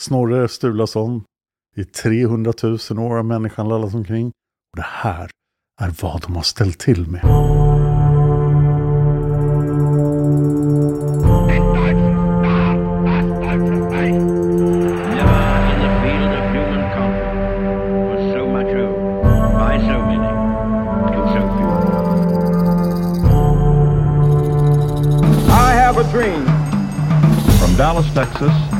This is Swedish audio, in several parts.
Snorre Sturlason. I 300 000 år har människan lallat omkring. Och det här är vad de har ställt till med. Dallas, Texas,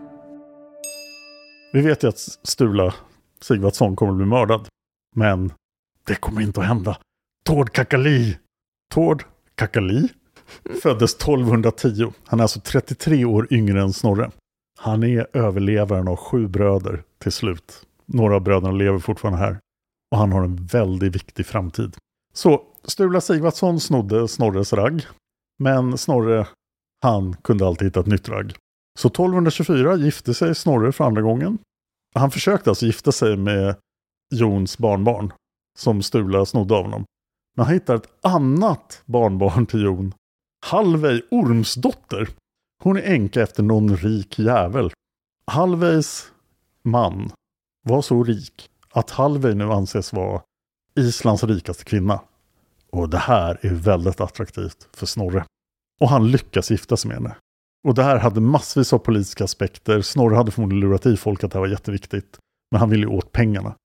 Vi vet ju att Sturla Sigvardsson kommer att bli mördad. Men det kommer inte att hända. Tord Kakali. Tord Kakali föddes 1210. Han är alltså 33 år yngre än Snorre. Han är överlevaren av sju bröder till slut. Några av bröderna lever fortfarande här. Och han har en väldigt viktig framtid. Så Sturla Sigvardsson snodde Snorres ragg. Men Snorre, han kunde alltid hitta ett nytt ragg. Så 1224 gifte sig Snorre för andra gången. Han försökte alltså gifta sig med Jons barnbarn som Sturla snodde av honom. Men han hittar ett annat barnbarn till Jon. Halvej Ormsdotter. Hon är änka efter någon rik jävel. Halvejs man var så rik att Halvej nu anses vara Islands rikaste kvinna. Och det här är väldigt attraktivt för Snorre. Och han lyckas gifta sig med henne. Och det här hade massvis av politiska aspekter. Snorre hade förmodligen lurat i folk att det här var jätteviktigt. Men han ville ju åt pengarna.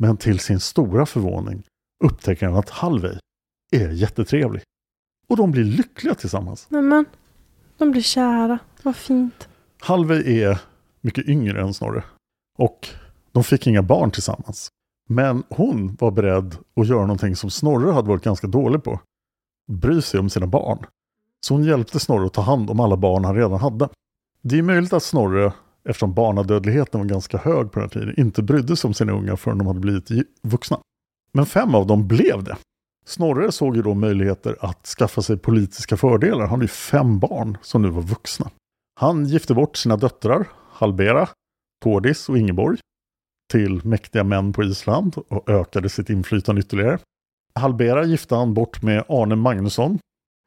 Men till sin stora förvåning upptäcker han att Halvey är jättetrevlig. Och de blir lyckliga tillsammans. Nämen, de blir kära. Vad fint. Halvey är mycket yngre än Snorre. Och de fick inga barn tillsammans. Men hon var beredd att göra någonting som Snorre hade varit ganska dålig på. Bry sig om sina barn. Så hon hjälpte Snorre att ta hand om alla barn han redan hade. Det är möjligt att Snorre, eftersom barnadödligheten var ganska hög på den här tiden, inte brydde sig om sina ungar förrän de hade blivit vuxna. Men fem av dem blev det. Snorre såg ju då möjligheter att skaffa sig politiska fördelar. Han hade ju fem barn som nu var vuxna. Han gifte bort sina döttrar, Halbera, Tordis och Ingeborg, till mäktiga män på Island och ökade sitt inflytande ytterligare. Halbera gifte han bort med Arne Magnusson.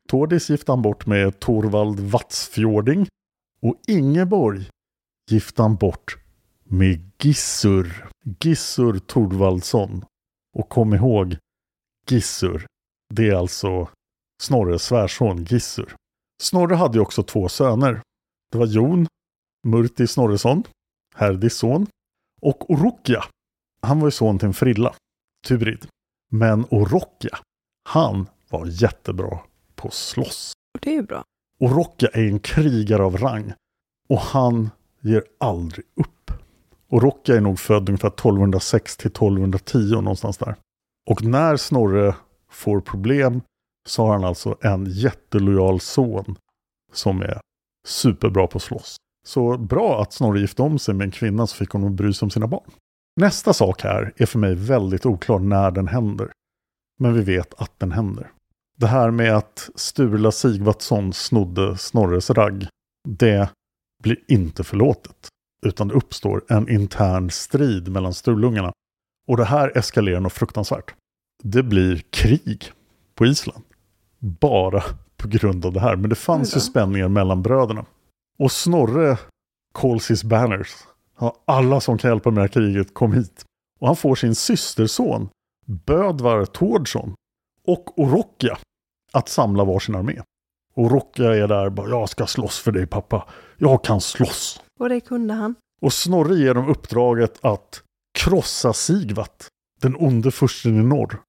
Tordis gifte han bort med Torvald Vatsfjording. Och Ingeborg gifte han bort med Gissur. Gissur Torvaldsson. Och kom ihåg, Gissur, det är alltså Snorres svärson Gissur. Snorre hade ju också två söner. Det var Jon, Murti Snorresson, Herdis son, och Orokja. Han var ju son till en frilla, Turid. Men Orokja, han var jättebra på att slåss. Det är ju bra. Orokja är en krigare av rang. Och han ger aldrig upp. Och Rocka är nog född ungefär 1206 till 1210 någonstans där. Och när Snorre får problem så har han alltså en jättelojal son som är superbra på att slåss. Så bra att Snorre gifte om sig med en kvinna så fick hon bry sig om sina barn. Nästa sak här är för mig väldigt oklar när den händer. Men vi vet att den händer. Det här med att Sturla Sigvatsson snodde Snorres ragg, det blir inte förlåtet. Utan det uppstår en intern strid mellan Sturlungarna. Och det här eskalerar något fruktansvärt. Det blir krig på Island. Bara på grund av det här. Men det fanns ju spänningar mellan bröderna. Och Snorre calls his banners. Alla som kan hjälpa med det här kriget, kom hit. Och han får sin systerson, Bödvar Tårdsson och Orokja att samla varsin armé. Orokja är där bara, jag ska slåss för dig pappa. Jag kan slåss. Och det kunde han. Och Snorre ger dem uppdraget att krossa Sigvat, den onde fursten i norr.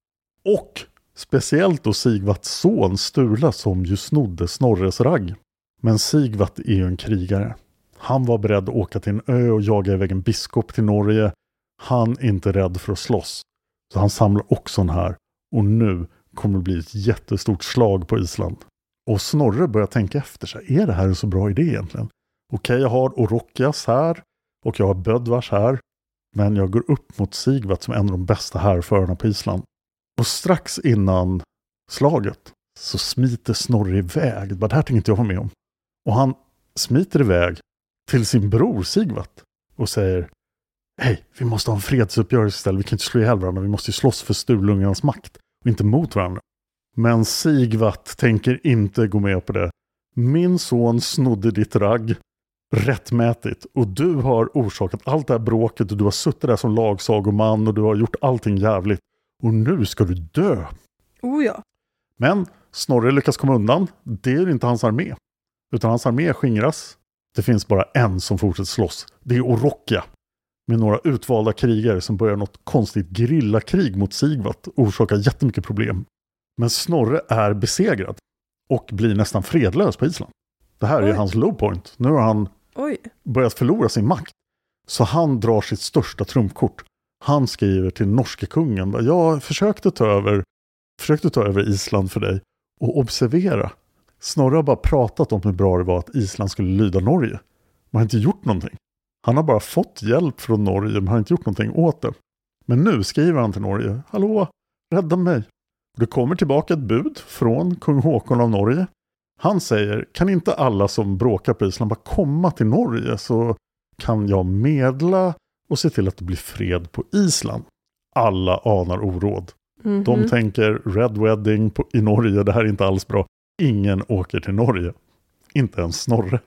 Och speciellt då Sigvats son Sturla som ju snodde Snorres ragg. Men Sigvat är ju en krigare. Han var beredd att åka till en ö och jaga iväg en biskop till Norge. Han är inte rädd för att slåss. Så han samlar också den här. Och nu kommer bli ett jättestort slag på Island. Och Snorre börjar tänka efter sig. Är det här en så bra idé egentligen? Okej, jag har Orokias här. Och jag har Bödvars här. Men jag går upp mot Sigvat som är en av de bästa härförarna på Island. Och strax innan slaget så smiter Snorre iväg. Bara, det här tänker inte jag vara med om. Och han smiter iväg till sin bror Sigvat och säger Hej, vi måste ha en fredsuppgörelse istället. Vi kan inte slå ihjäl varandra. Vi måste ju slåss för Sturlungarnas makt och inte mot varandra. Men Sigvat tänker inte gå med på det. Min son snodde ditt ragg rättmätigt och du har orsakat allt det här bråket och du har suttit där som lagsagoman och du har gjort allting jävligt. Och nu ska du dö. Oh ja. Men Snorre lyckas komma undan. Det är inte hans armé. Utan hans armé skingras. Det finns bara en som fortsätter slåss. Det är Orokja. Med några utvalda krigare som börjar något konstigt grillakrig mot Sigvat och orsakar jättemycket problem. Men Snorre är besegrad. Och blir nästan fredlös på Island. Det här är Oj. hans low point. Nu har han Oj. börjat förlora sin makt. Så han drar sitt största trumfkort. Han skriver till norske kungen. Jag försökte ta över, försökte ta över Island för dig. Och observera. Snorre har bara pratat om hur bra det var att Island skulle lyda Norge. Man har inte gjort någonting. Han har bara fått hjälp från Norge men har inte gjort någonting åt det. Men nu skriver han till Norge. Hallå, rädda mig. Det kommer tillbaka ett bud från kung Håkon av Norge. Han säger, kan inte alla som bråkar på Island bara komma till Norge så kan jag medla och se till att det blir fred på Island. Alla anar oråd. Mhm. De tänker Red Wedding på, i Norge, det här är inte alls bra. Ingen åker till Norge. Inte ens Snorre.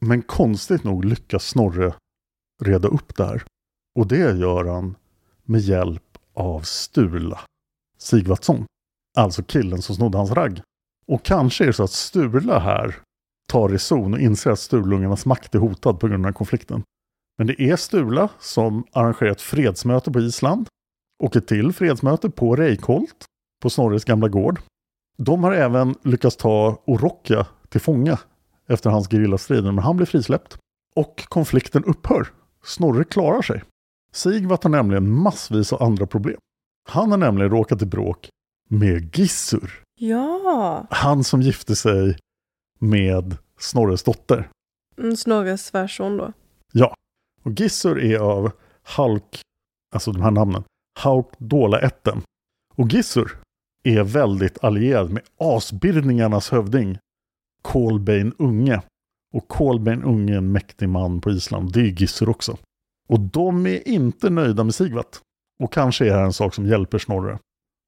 Men konstigt nog lyckas Snorre reda upp det här. Och det gör han med hjälp av Sturla Sigvardsson. Alltså killen som snodde hans ragg. Och kanske är det så att Sturla här tar reson och inser att Sturlungarnas makt är hotad på grund av den här konflikten. Men det är Sturla som arrangerar ett fredsmöte på Island. och ett till fredsmöte på Reykholt, på Snorres gamla gård. De har även lyckats ta Orokja till fånga efter hans gerillastrider, men han blir frisläppt. Och konflikten upphör. Snorre klarar sig. Sigvat har nämligen massvis av andra problem. Han har nämligen råkat i bråk med Gissur. Ja. Han som gifte sig med Snorres dotter. Mm, Snorres svärson då. Ja, och Gissur är av Halk, alltså de här namnen, Hauk Dola ätten. Och Gissur är väldigt allierad med asbildningarnas hövding, Kolbein Unge. Och Kolben Unge är en mäktig man på Island, det är Gissur också. Och de är inte nöjda med Sigvat. Och kanske är det här en sak som hjälper Snorre.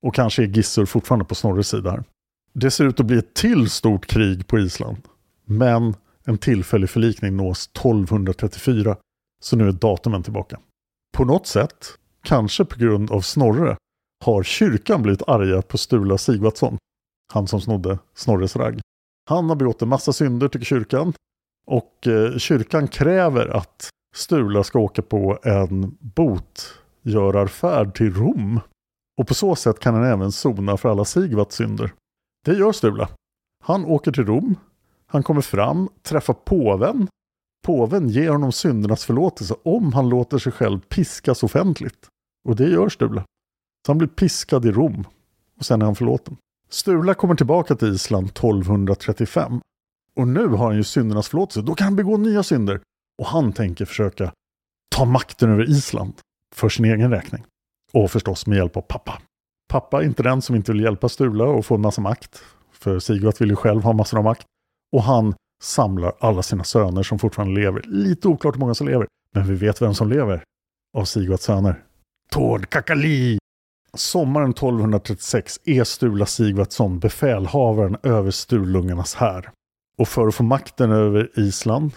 Och kanske är Gissur fortfarande på Snorres sida här. Det ser ut att bli ett till stort krig på Island. Men en tillfällig förlikning nås 1234. Så nu är datumen tillbaka. På något sätt, kanske på grund av Snorre, har kyrkan blivit arga på Sturla Sigvatsson. Han som snodde Snorres ragg. Han har begått en massa synder tycker kyrkan. Och eh, kyrkan kräver att Sturla ska åka på en botgörarfärd till Rom. Och på så sätt kan han även sona för alla Sigvards synder. Det gör Sturla. Han åker till Rom. Han kommer fram, träffar påven. Påven ger honom syndernas förlåtelse om han låter sig själv piskas offentligt. Och det gör Sturla. Så han blir piskad i Rom och sen är han förlåten. Sturla kommer tillbaka till Island 1235. Och nu har han ju syndernas förlåtelse. Då kan han begå nya synder. Och han tänker försöka ta makten över Island för sin egen räkning. Och förstås med hjälp av pappa. Pappa är inte den som inte vill hjälpa Sturla och få en massa makt. För Sigvard vill ju själv ha massor av makt. Och han samlar alla sina söner som fortfarande lever. Lite oklart hur många som lever. Men vi vet vem som lever av Sigvards söner. Tord Kakali! Sommaren 1236 är Sturla Sigvardsson befälhavaren över Sturlungarnas här. Och för att få makten över Island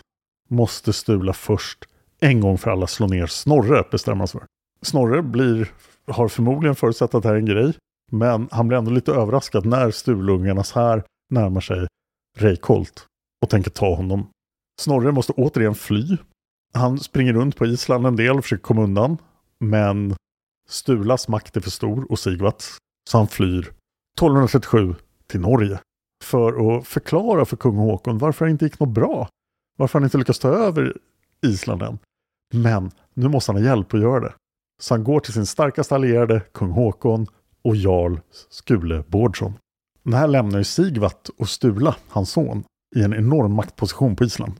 måste Stula först en gång för alla slå ner Snorre, bestämmer sig för. Snorre blir, har förmodligen förutsatt att det här är en grej, men han blir ändå lite överraskad när Stulungarnas här närmar sig Reykholt och tänker ta honom. Snorre måste återigen fly. Han springer runt på Island en del och försöker komma undan, men Stulas makt är för stor och Sigvards, så han flyr 1237 till Norge för att förklara för kung Håkon varför det inte gick något bra. Varför han inte lyckats ta över Island än. Men nu måste han ha hjälp att göra det. Så han går till sin starkaste allierade, kung Håkon och jarl Skule Bårdsson. Det här lämnar ju Sigvat och Stula, hans son, i en enorm maktposition på Island.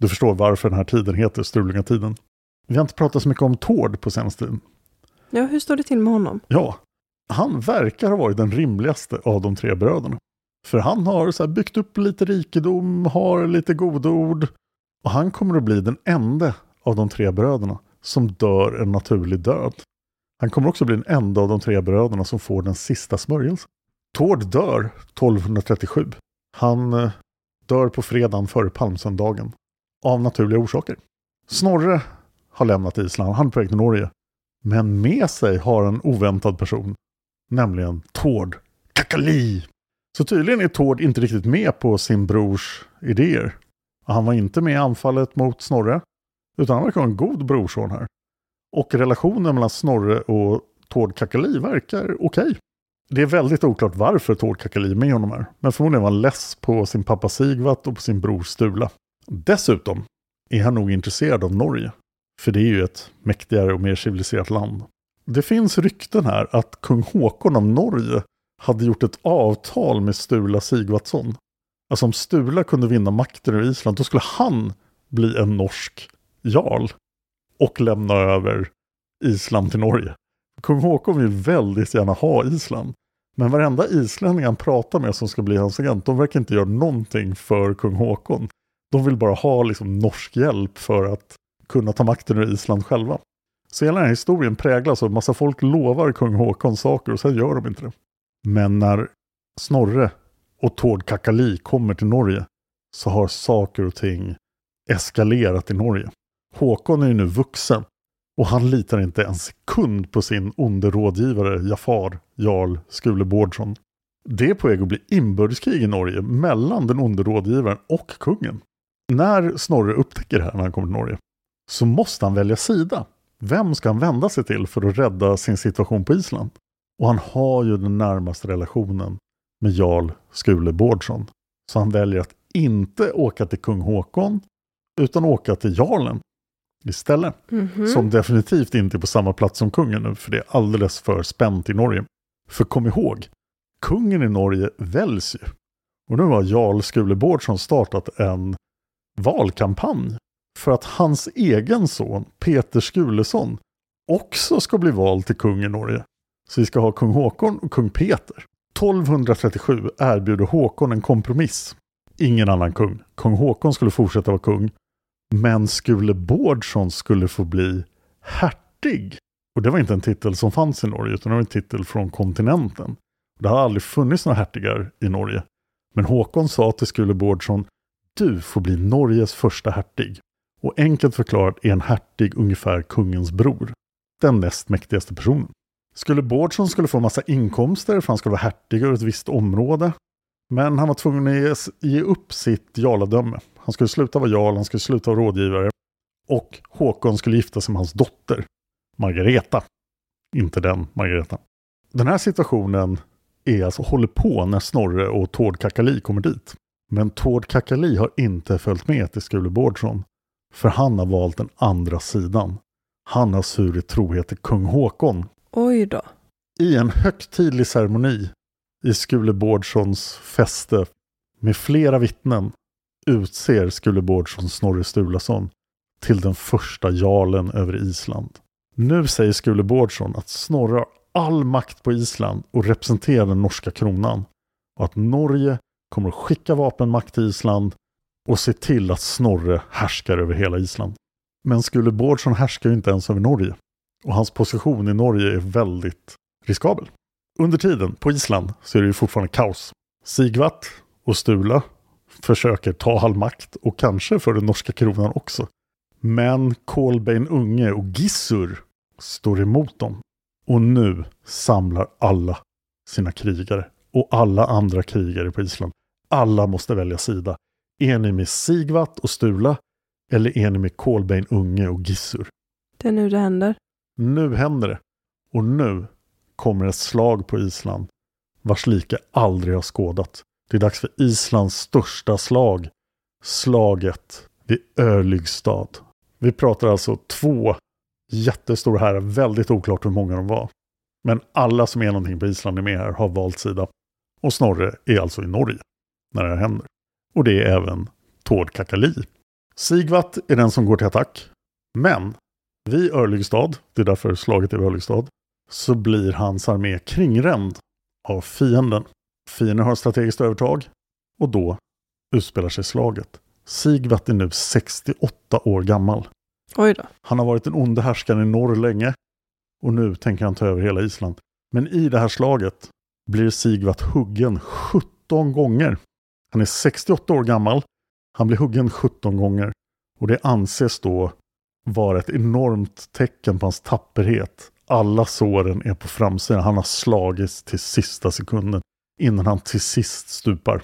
Du förstår varför den här tiden heter Strulingatiden. Vi har inte pratat så mycket om Tord på senaste tiden. Ja, hur står det till med honom? Ja, han verkar ha varit den rimligaste av de tre bröderna. För han har så byggt upp lite rikedom, har lite godord. Och han kommer att bli den enda av de tre bröderna som dör en naturlig död. Han kommer också bli den enda av de tre bröderna som får den sista smörjelsen. Tord dör 1237. Han eh, dör på fredagen före palmsöndagen. Av naturliga orsaker. Snorre har lämnat Island, han är på väg till Norge. Men med sig har en oväntad person. Nämligen Tord Kakali. Så tydligen är Tord inte riktigt med på sin brors idéer. Han var inte med i anfallet mot Snorre. Utan han verkar ha en god brorson här. Och relationen mellan Snorre och Tord Kakali verkar okej. Okay. Det är väldigt oklart varför Tord Kakali är med honom här. Men förmodligen var han less på sin pappa Sigvat och på sin bror Stula. Dessutom är han nog intresserad av Norge. För det är ju ett mäktigare och mer civiliserat land. Det finns rykten här att kung Håkon av Norge hade gjort ett avtal med Stula Sigvatsson. Alltså om Stula kunde vinna makten över Island, då skulle han bli en norsk jarl. Och lämna över Island till Norge. Kung Håkon vill väldigt gärna ha Island. Men varenda islänning han pratar med som ska bli hans agent, de verkar inte göra någonting för kung Håkon. De vill bara ha liksom norsk hjälp för att kunna ta makten över Island själva. Så hela den här historien präglas av att massa folk lovar kung Håkon saker och sen gör de inte det. Men när Snorre och Tord Kakali kommer till Norge så har saker och ting eskalerat i Norge. Håkon är ju nu vuxen och han litar inte en sekund på sin onde rådgivare Jafar, Jarl Skule Bårdsson. Det är på väg att bli inbördeskrig i Norge mellan den onde rådgivaren och kungen. När Snorre upptäcker det här när han kommer till Norge så måste han välja sida. Vem ska han vända sig till för att rädda sin situation på Island? Och han har ju den närmaste relationen med Jarl Skule Bårdsson. Så han väljer att inte åka till kung Håkon utan åka till jarlen istället. Mm -hmm. Som definitivt inte är på samma plats som kungen nu, för det är alldeles för spänt i Norge. För kom ihåg, kungen i Norge väljs ju. Och nu har Jarl Skule Bårdsson startat en valkampanj för att hans egen son, Peter Skulesson, också ska bli vald till kung i Norge. Så vi ska ha kung Håkon och kung Peter. 1237 erbjuder Håkon en kompromiss. Ingen annan kung. Kung Håkon skulle fortsätta vara kung. Men Skule Bårdsson skulle få bli hertig. Och det var inte en titel som fanns i Norge, utan det var en titel från kontinenten. Det har aldrig funnits några hertigar i Norge. Men Håkon sa till Skule Bårdsson, du får bli Norges första hertig. Och enkelt förklarat är en hertig ungefär kungens bror. Den näst mäktigaste personen. Skulle Bårdsson skulle få massa inkomster för han skulle vara hertig över ett visst område. Men han var tvungen att ge upp sitt jarladöme. Han skulle sluta vara jarl, han skulle sluta vara rådgivare. Och Håkon skulle gifta sig med hans dotter, Margareta. Inte den Margareta. Den här situationen är alltså håller på när Snorre och Tord Kakali kommer dit. Men Tord Kakali har inte följt med till Skule Bårdsson För han har valt den andra sidan. Han har svurit trohet till kung Håkon. Oj då. I en högtidlig ceremoni i Skule Bårdssons fäste med flera vittnen utser Skule Bårdsson Snorre Sturlason till den första jarlen över Island. Nu säger Skule Bårdsson att Snorre har all makt på Island och representerar den norska kronan och att Norge kommer att skicka vapenmakt till Island och se till att Snorre härskar över hela Island. Men Skule Bårdsson härskar ju inte ens över Norge och hans position i Norge är väldigt riskabel. Under tiden på Island så är det ju fortfarande kaos. Sigvat och Stula försöker ta all makt och kanske för den norska kronan också. Men Kolbein Unge och Gissur står emot dem. Och nu samlar alla sina krigare och alla andra krigare på Island. Alla måste välja sida. Är ni med Sigvat och Stula eller är ni med Kolbein Unge och Gissur? Det är nu det händer. Nu händer det. Och nu kommer ett slag på Island vars like aldrig har skådat. Det är dags för Islands största slag. Slaget vid Örlygstad. Vi pratar alltså två jättestora här, väldigt oklart hur många de var. Men alla som är någonting på Island är med här, har valt sida. Och Snorre är alltså i Norge när det här händer. Och det är även Tord Kakali. Sigvat är den som går till attack. Men vid Örlygstad, det är därför slaget är vid Örlygstad, så blir hans armé kringränd av fienden. Fienden har strategiskt övertag och då utspelar sig slaget. Sigvat är nu 68 år gammal. Oj då. Han har varit den onde härskaren i norr länge och nu tänker han ta över hela Island. Men i det här slaget blir Sigvat huggen 17 gånger. Han är 68 år gammal. Han blir huggen 17 gånger. Och det anses då vara ett enormt tecken på hans tapperhet. Alla såren är på framsidan. Han har slagits till sista sekunden innan han till sist stupar.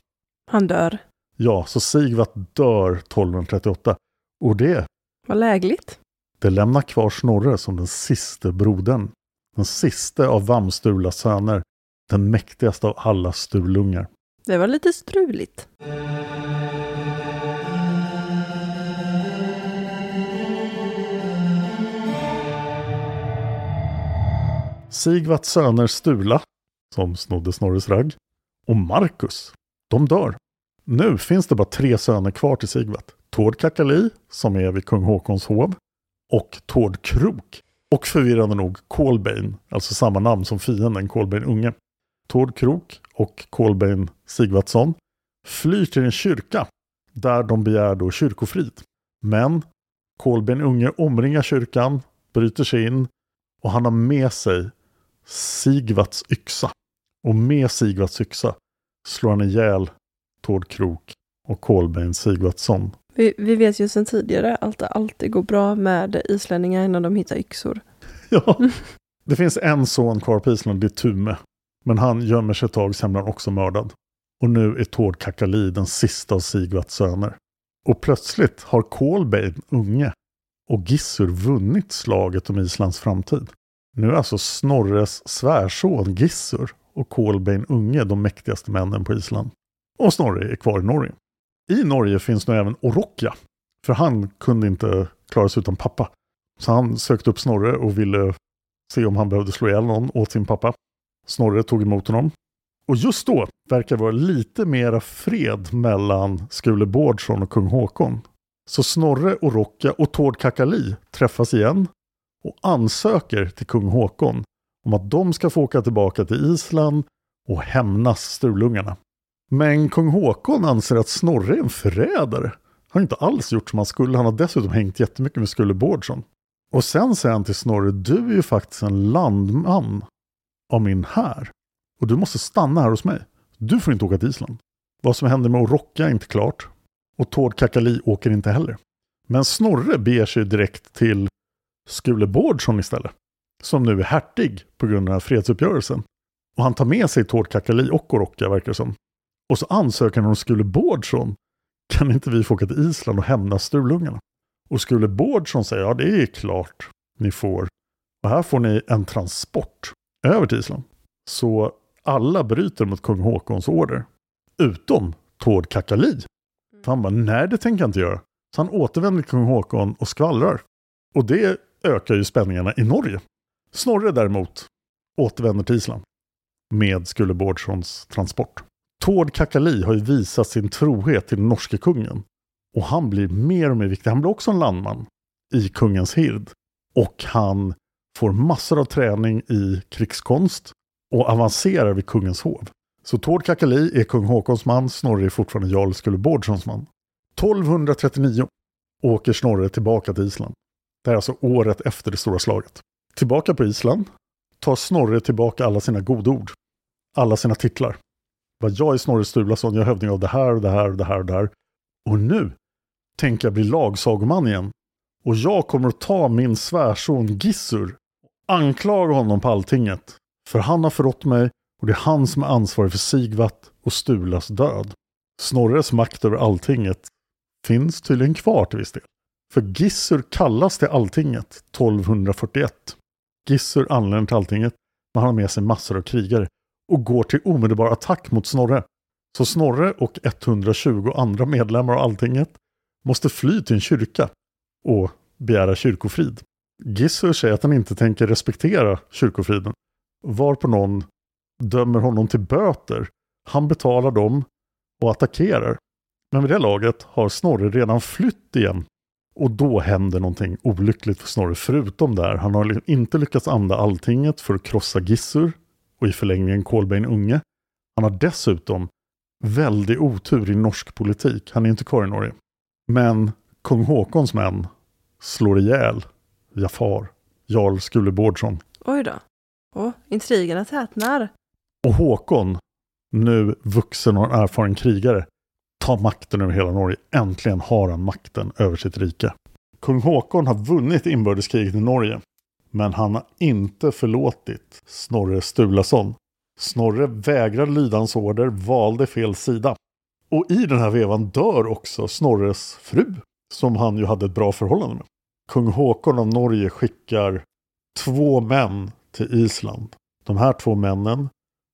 Han dör. Ja, så Sigvat dör 1238. Och det, Vad lägligt. det lämnar kvar Snorre som den siste brodern. Den siste av Vamstulas söner. Den mäktigaste av alla Sturlungar. Det var lite struligt. Sigvats söner Stula, som snodde Snorres ragg, och Marcus, de dör. Nu finns det bara tre söner kvar till Sigvat. Tord Kakali, som är vid kung Håkons hov, och Tord Krok. Och förvirrande nog Kolbein, alltså samma namn som fienden Kolbein Unge. Tord Krok och Kolbein Sigvatsson flyr till en kyrka där de begär då kyrkofrid. Men Kolbein Unge omringar kyrkan, bryter sig in och han har med sig Sigvats yxa. Och med Sigvats yxa slår han ihjäl Tord Krok och Kolbein Sigvatsson. Vi, vi vet ju sedan tidigare att det alltid går bra med islänningar innan de hittar yxor. Ja. Det finns en son kvar på Island, det är Tume. Men han gömmer sig ett tag, sen blir han också mördad. Och nu är Tord Kakali den sista av Sigvats söner. Och plötsligt har Kolbein, unge, och Gissur vunnit slaget om Islands framtid. Nu är alltså Snorres svärson Gissur och Kolbein unge de mäktigaste männen på Island. Och Snorre är kvar i Norge. I Norge finns nu även Orokja. För han kunde inte klara sig utan pappa. Så han sökte upp Snorre och ville se om han behövde slå ihjäl någon åt sin pappa. Snorre tog emot honom. Och just då verkar det vara lite mera fred mellan Skule Bårdsson och kung Håkon. Så Snorre, Orokja och Tord Kakali träffas igen och ansöker till kung Håkon om att de ska få åka tillbaka till Island och hämnas Sturlungarna. Men kung Håkon anser att Snorre är en förrädare. Han har inte alls gjort som han skulle. Han har dessutom hängt jättemycket med Skulle Bårdsson. Och sen säger han till Snorre, du är ju faktiskt en landman av min här. Och du måste stanna här hos mig. Du får inte åka till Island. Vad som händer med Orokka är inte klart. Och Tord Kakali åker inte heller. Men Snorre beger sig direkt till Skule Bårdsson istället. Som nu är hertig på grund av den här fredsuppgörelsen. Och han tar med sig Tord Kakali och Orokka verkar det som. Och så ansöker han om Skule Bårdsson. Kan inte vi få åka till Island och hämnas Sturlungarna? Och Skule Bårdsson säger ja det är klart ni får. Och här får ni en transport över till Island. Så alla bryter mot kung Håkons order. Utom Tord Kakali. För han bara, nej det tänker jag inte göra. Så han återvänder till kung Håkon och skvallrar. Och det ökar ju spänningarna i Norge. Snorre däremot återvänder till Island med Skulle Bårdssons transport. Tord Kakali har ju visat sin trohet till den norske kungen. Och han blir mer och mer viktig. Han blir också en landman i kungens hird. Och han får massor av träning i krigskonst och avancerar vid kungens hov. Så Tord Kakali är kung Håkons man, Snorre är fortfarande Jarl Skulle Bårdssons man. 1239 åker Snorre tillbaka till Island. Det är alltså året efter det stora slaget. Tillbaka på Island tar Snorre tillbaka alla sina godord. Alla sina titlar. Vad jag är Snorre Sturlason, jag är hövding av det här, och det här, och det här, och det här. Och nu tänker jag bli lagsagoman igen. Och jag kommer att ta min svärson Gissur och anklaga honom på alltinget. För han har förrått mig och det är han som är ansvarig för Sigvat och Stulas död. Snorres makt över alltinget finns tydligen kvar till viss del. För Gissur kallas till alltinget 1241. Gissur anländer till alltinget, men han har med sig massor av krigare och går till omedelbar attack mot Snorre. Så Snorre och 120 andra medlemmar av alltinget måste fly till en kyrka och begära kyrkofrid. Gissur säger att han inte tänker respektera kyrkofriden, varpå någon dömer honom till böter. Han betalar dem och attackerar. Men vid det laget har Snorre redan flytt igen. Och då händer någonting olyckligt för Snorre. Förutom där, han har inte lyckats anda alltinget för att krossa Gissur och i förlängningen Kolbeinn Unge. Han har dessutom väldig otur i norsk politik. Han är inte kvar i Norge. Men kung Håkons män slår ihjäl Jafar, Jarl Skule Bårdsson. Oj då. Åh, intrigerna tätnar. Och Håkon, nu vuxen och erfaren krigare, Ta makten över hela Norge. Äntligen har han makten över sitt rike. Kung Håkon har vunnit inbördeskriget i Norge. Men han har inte förlåtit Snorre Sturlason. Snorre vägrar lyda hans order, valde fel sida. Och i den här vevan dör också Snorres fru, som han ju hade ett bra förhållande med. Kung Håkon av Norge skickar två män till Island. De här två männen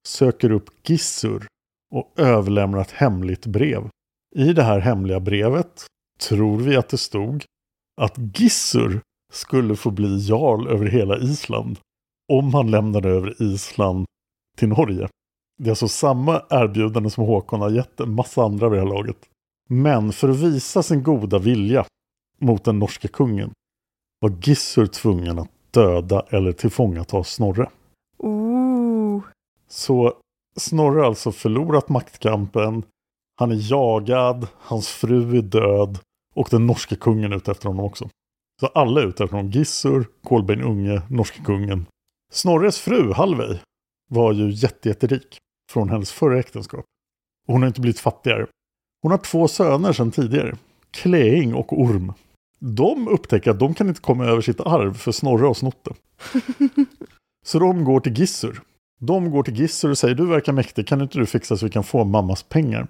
söker upp Gissur och överlämnar ett hemligt brev. I det här hemliga brevet tror vi att det stod att Gissur skulle få bli jarl över hela Island om han lämnade över Island till Norge. Det är alltså samma erbjudande som Håkon har gett en massa andra vid det här laget. Men för att visa sin goda vilja mot den norska kungen var Gissur tvungen att döda eller tillfångata Snorre. Ooh. Så Snorre har alltså förlorat maktkampen. Han är jagad, hans fru är död och den norska kungen är ute efter honom också. Så alla är ute efter honom. Gissur, Kolbeinn Unge, norska kungen. Snorres fru, Halvey, var ju jättejätterik från hennes förra äktenskap. Och hon har inte blivit fattigare. Hon har två söner sedan tidigare. Kleing och Orm. De upptäcker att de kan inte komma över sitt arv för Snorre har snott det. Så de går till Gissur. De går till Gissur och säger du verkar mäktig, kan inte du fixa så vi kan få mammas pengar?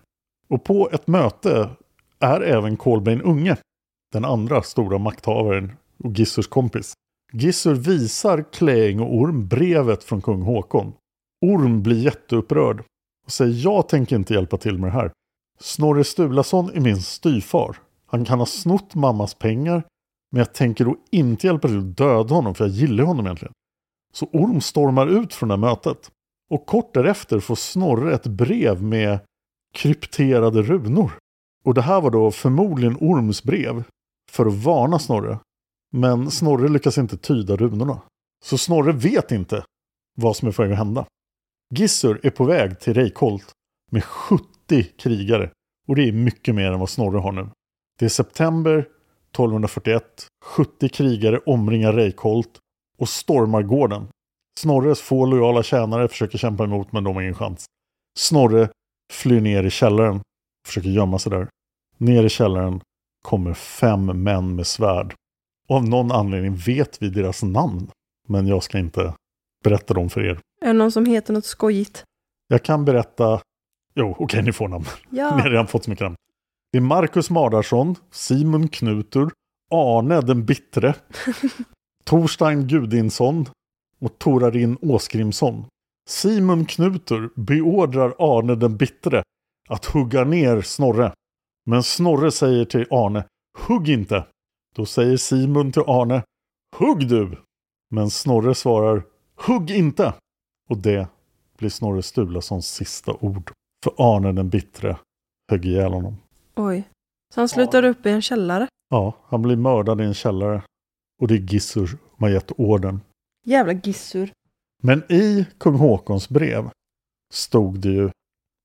Och på ett möte är även Kolbeinn Unge, den andra stora makthavaren och Gissurs kompis. Gissur visar Kleing och Orm brevet från kung Håkon. Orm blir jätteupprörd och säger jag tänker inte hjälpa till med det här. Snorre Sturlason är min styvfar. Han kan ha snott mammas pengar men jag tänker då inte hjälpa till att döda honom för jag gillar honom egentligen. Så Orm stormar ut från det här mötet. Och kort därefter får Snorre ett brev med krypterade runor. Och det här var då förmodligen Orms brev för att varna Snorre. Men Snorre lyckas inte tyda runorna. Så Snorre vet inte vad som är på väg att hända. Gissur är på väg till Reykholt med 70 krigare. Och det är mycket mer än vad Snorre har nu. Det är september 1241. 70 krigare omringar Reykholt och stormar gården. Snorres få lojala tjänare försöker kämpa emot men de har ingen chans. Snorre flyr ner i källaren och försöker gömma sig där. Ner i källaren kommer fem män med svärd. Och av någon anledning vet vi deras namn. Men jag ska inte berätta dem för er. Är det någon som heter något skojigt? Jag kan berätta... Jo, okej, okay, ni får namn. Ja. ni har redan fått så mycket namn. Det är Marcus Mardarsson, Simon Knutur, Arne den bittre, Torstein Gudinsson och Torarin Åskrimsson. Simon Knutur beordrar Arne den bittre att hugga ner Snorre. Men Snorre säger till Arne, Hugg inte! Då säger Simon till Arne Hugg du! Men Snorre svarar Hugg inte! Och det blir Snorre Sturlasons sista ord. För Arne den bittre högg ihjäl honom. Oj. Så han slutar upp i en källare? Ja, han blir mördad i en källare. Och det är Gissur som har gett orden. Jävla gissur. Men i kung Håkons brev stod det ju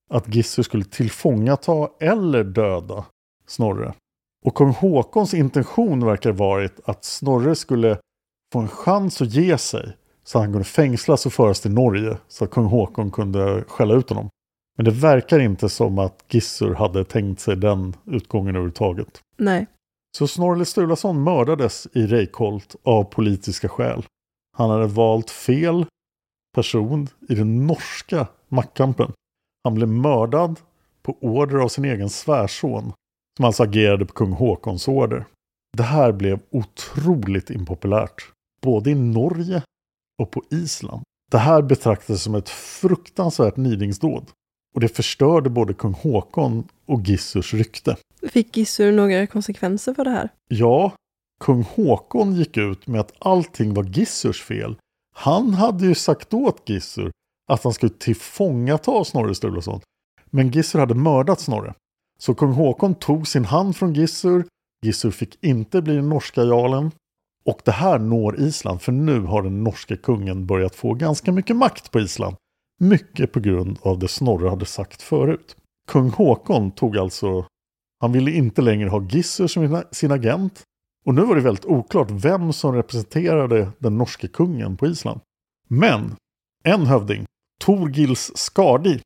att Gissur skulle tillfångata eller döda Snorre. Och kung Håkons intention verkar varit att Snorre skulle få en chans att ge sig så han kunde fängslas och föras till Norge så att kung Håkon kunde skälla ut honom. Men det verkar inte som att Gissur hade tänkt sig den utgången överhuvudtaget. Nej. Så Snorre Sturlason mördades i Reykholt av politiska skäl. Han hade valt fel person i den norska maktkampen. Han blev mördad på order av sin egen svärson som alltså agerade på kung Håkons order. Det här blev otroligt impopulärt, både i Norge och på Island. Det här betraktades som ett fruktansvärt nidingsdåd. Och det förstörde både kung Håkon och Gissurs rykte. Fick Gissur några konsekvenser för det här? Ja, kung Håkon gick ut med att allting var Gissurs fel. Han hade ju sagt åt Gissur att han skulle tillfångata Snorre Sturluson. Men Gissur hade mördat Snorre. Så kung Håkon tog sin hand från Gissur. Gissur fick inte bli den norska jarlen. Och det här når Island för nu har den norske kungen börjat få ganska mycket makt på Island. Mycket på grund av det Snorre hade sagt förut. Kung Håkon tog alltså, han ville inte längre ha Gissur som sin agent. Och nu var det väldigt oklart vem som representerade den norske kungen på Island. Men en hövding, Torgils Skardi,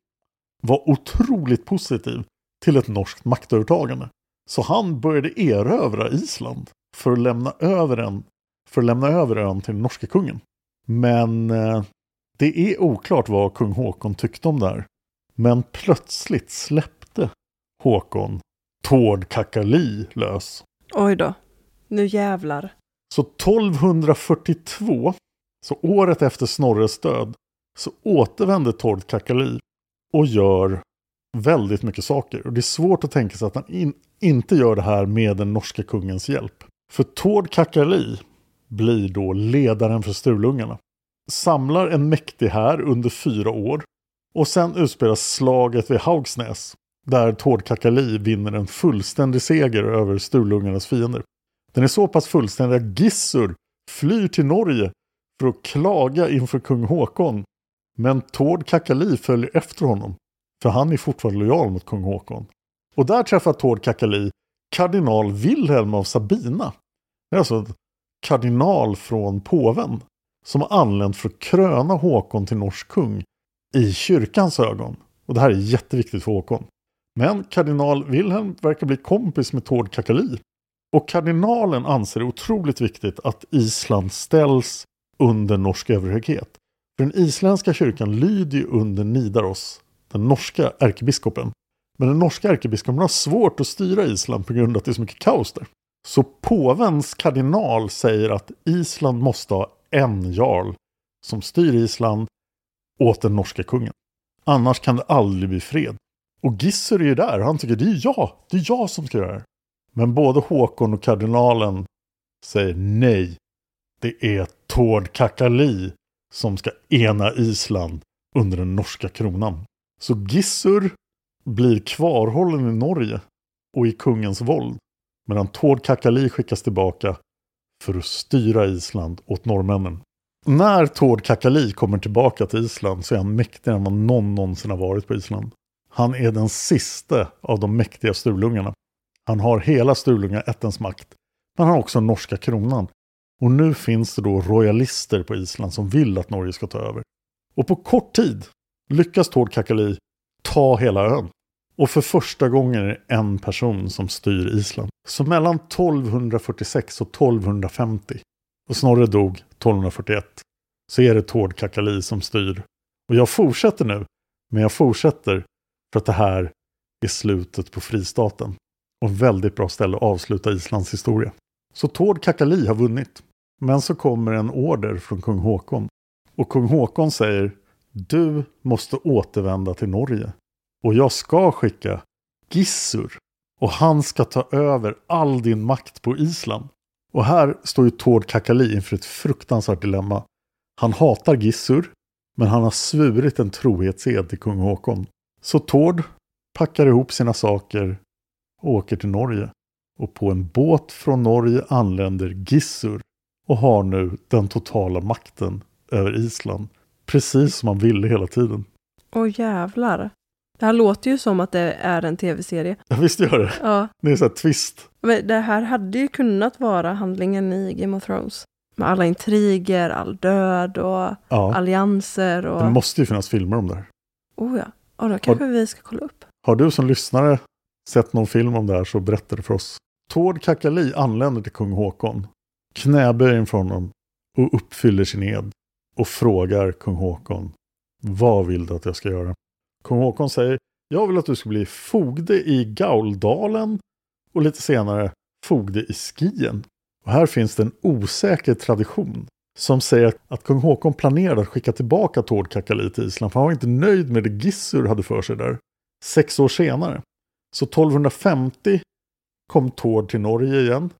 var otroligt positiv till ett norskt maktövertagande. Så han började erövra Island för att lämna över, en, för att lämna över ön till den norske kungen. Men eh, det är oklart vad kung Håkon tyckte om det här. Men plötsligt släppte Håkon Tord Kakali lös. Oj då. Nu jävlar. Så 1242, så året efter Snorres död, så återvänder Tord Kakali och gör väldigt mycket saker. Och det är svårt att tänka sig att han in, inte gör det här med den norska kungens hjälp. För Tord Kakali blir då ledaren för Sturlungarna. Samlar en mäktig här under fyra år. Och sen utspelas slaget vid Haugsnäs. Där Tord Kakali vinner en fullständig seger över Sturlungarnas fiender. Den är så pass fullständig att Gissur flyr till Norge för att klaga inför kung Håkon. Men Tord Kakali följer efter honom. För han är fortfarande lojal mot kung Håkon. Och där träffar Tord Kakali kardinal Wilhelm av Sabina. Det är alltså en kardinal från påven. Som har anlänt för att kröna Håkon till norsk kung. I kyrkans ögon. Och det här är jätteviktigt för Håkon. Men kardinal Wilhelm verkar bli kompis med Tord Kakali. Och kardinalen anser det otroligt viktigt att Island ställs under norsk överhöghet. För den isländska kyrkan lyder ju under Nidaros, den norska ärkebiskopen. Men den norska ärkebiskopen har svårt att styra Island på grund av att det är så mycket kaos där. Så påvens kardinal säger att Island måste ha en jarl som styr Island åt den norska kungen. Annars kan det aldrig bli fred. Och Gissur är ju där, han tycker det är jag, det är jag som ska göra det. Men både Håkon och kardinalen säger nej. Det är Tord Kakali som ska ena Island under den norska kronan. Så Gissur blir kvarhållen i Norge och i kungens våld. Medan Tord Kakali skickas tillbaka för att styra Island åt norrmännen. När Tord Kakali kommer tillbaka till Island så är han mäktigare än vad någon någonsin har varit på Island. Han är den sista av de mäktiga Sturlungarna. Han har hela Sturlungaättens makt. Men han har också norska kronan. Och nu finns det då royalister på Island som vill att Norge ska ta över. Och på kort tid lyckas Tord Kakali ta hela ön. Och för första gången är det en person som styr Island. Så mellan 1246 och 1250, och Snorre dog 1241, så är det Tord Kakali som styr. Och jag fortsätter nu, men jag fortsätter för att det här är slutet på fristaten. Och väldigt bra ställe att avsluta Islands historia. Så Tord Kakali har vunnit. Men så kommer en order från kung Håkon. Och kung Håkon säger Du måste återvända till Norge. Och jag ska skicka Gissur Och han ska ta över all din makt på Island. Och här står ju Tord Kakali inför ett fruktansvärt dilemma. Han hatar Gissur, men han har svurit en trohetsed till kung Håkon. Så Tord packar ihop sina saker åker till Norge. Och på en båt från Norge anländer Gissur och har nu den totala makten över Island. Precis som han ville hela tiden. Åh jävlar. Det här låter ju som att det är en tv-serie. Ja, visst gör det. Ja. Det är så här twist. Men det här hade ju kunnat vara handlingen i Game of Thrones. Med alla intriger, all död och Ja. allianser och... Det måste ju finnas filmer om det här. Oh ja. Och då kanske vi ska kolla upp. Har du som lyssnare sett någon film om det här så berätta det för oss. Tord Kakali anländer till kung Håkon, knäböjer inför honom och uppfyller sin ed och frågar kung Håkon vad vill du att jag ska göra? Kung Håkon säger jag vill att du ska bli fogde i Gauldalen och lite senare fogde i Skien. Och här finns det en osäker tradition som säger att kung Håkon planerade att skicka tillbaka Tord Kakali till Island för han var inte nöjd med det Gissur hade för sig där. Sex år senare. Så 1250 kom Tord till Norge igen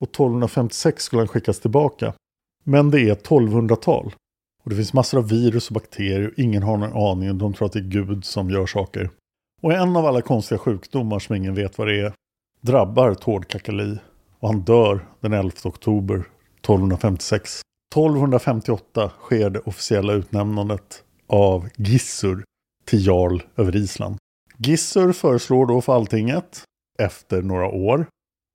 och 1256 skulle han skickas tillbaka. Men det är 1200-tal. Och det finns massor av virus och bakterier och ingen har någon aning. De tror att det är Gud som gör saker. Och en av alla konstiga sjukdomar som ingen vet vad det är drabbar Tord Kakali och han dör den 11 oktober 1256. 1258 sker det officiella utnämnandet av Gissur till jarl över Island. Gissur föreslår då för alltinget, efter några år,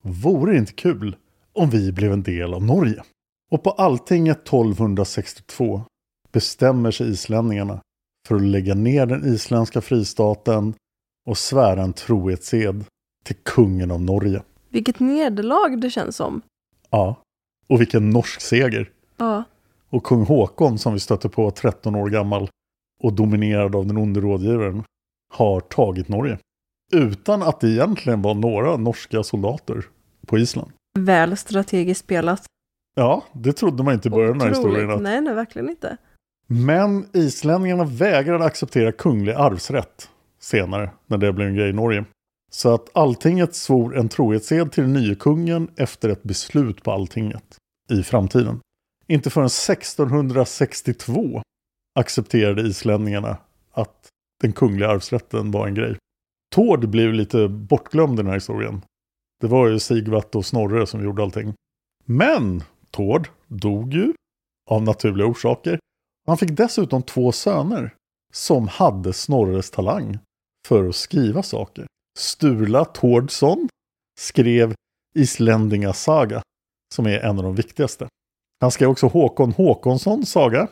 vore det inte kul om vi blev en del av Norge? Och på alltinget 1262 bestämmer sig islänningarna för att lägga ner den isländska fristaten och svära en trohetsed till kungen av Norge. Vilket nederlag det känns som. Ja, och vilken norsk seger. Ja. Och kung Håkon som vi stötte på 13 år gammal och dominerad av den onde rådgivaren har tagit Norge. Utan att det egentligen var några norska soldater på Island. Väl strategiskt spelat. Ja, det trodde man inte i början av historien. Att... Nej, nej, verkligen inte. Men islänningarna vägrade acceptera kunglig arvsrätt senare, när det blev en grej i Norge. Så att alltinget svor en trohetsed till den nye kungen efter ett beslut på alltinget i framtiden. Inte förrän 1662 accepterade islänningarna att den kungliga arvsrätten var en grej. Tord blev lite bortglömd i den här historien. Det var ju Sigvat och Snorre som gjorde allting. Men Tord dog ju av naturliga orsaker. Han fick dessutom två söner som hade Snorres talang för att skriva saker. Sturla Tordsson skrev Islendinga saga som är en av de viktigaste. Han skrev också Håkon Håkonssons saga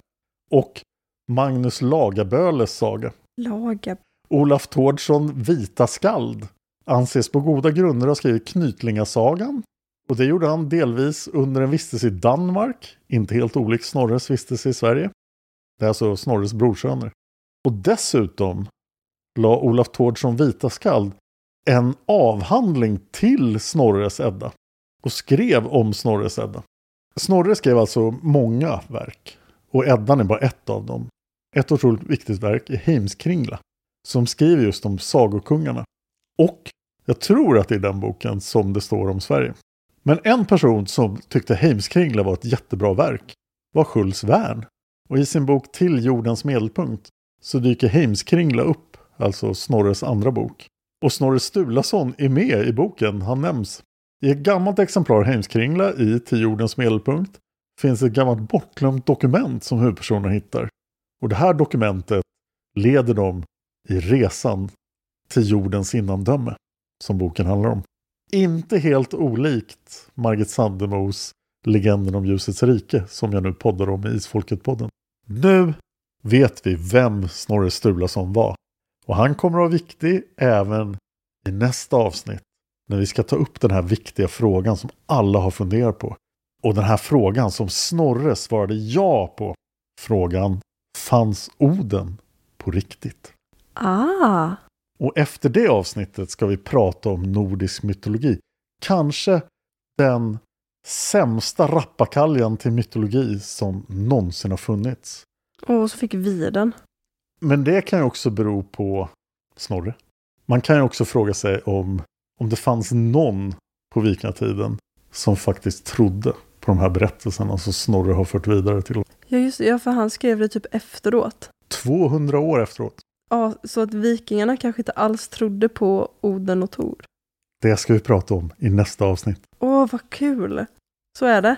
och Magnus Lagaböles saga. Laga. Olaf Tårdsson Vita skald anses på goda grunder ha skrivit Knytlingasagan. Och det gjorde han delvis under en vistelse i Danmark, inte helt olik Snorres vistelse i Sverige. Det är alltså Snorres brorsöner. Och dessutom la Olaf Tårdsson Vita skald en avhandling till Snorres Edda och skrev om Snorres Edda. Snorre skrev alltså många verk och Eddan är bara ett av dem. Ett otroligt viktigt verk är Heimskringla som skriver just om sagokungarna. Och jag tror att det är den boken som det står om Sverige. Men en person som tyckte Heimskringla var ett jättebra verk var Schultz Wern. Och i sin bok Till jordens medelpunkt så dyker Heimskringla upp, alltså Snorres andra bok. Och Snorre Sturlason är med i boken, han nämns. I ett gammalt exemplar Heimskringla i Till jordens medelpunkt finns ett gammalt bortglömt dokument som huvudpersonen hittar. Och det här dokumentet leder dem i resan till jordens innandöme som boken handlar om. Inte helt olikt Margit Sandemos Legenden om ljusets rike som jag nu poddar om i Isfolket-podden. Nu vet vi vem Snorre Sturlason var. Och han kommer att vara viktig även i nästa avsnitt när vi ska ta upp den här viktiga frågan som alla har funderat på. Och den här frågan som Snorre svarade ja på. Frågan, fanns Oden på riktigt? Ah. Och efter det avsnittet ska vi prata om nordisk mytologi. Kanske den sämsta rappakaljan till mytologi som någonsin har funnits. Och så fick vi den. Men det kan ju också bero på Snorre. Man kan ju också fråga sig om om det fanns någon på vikingatiden som faktiskt trodde på de här berättelserna som Snorre har fört vidare till Ja, just det. Ja, för han skrev det typ efteråt. 200 år efteråt. Ja, så att vikingarna kanske inte alls trodde på Oden och Tor. Det ska vi prata om i nästa avsnitt. Åh, vad kul! Så är det.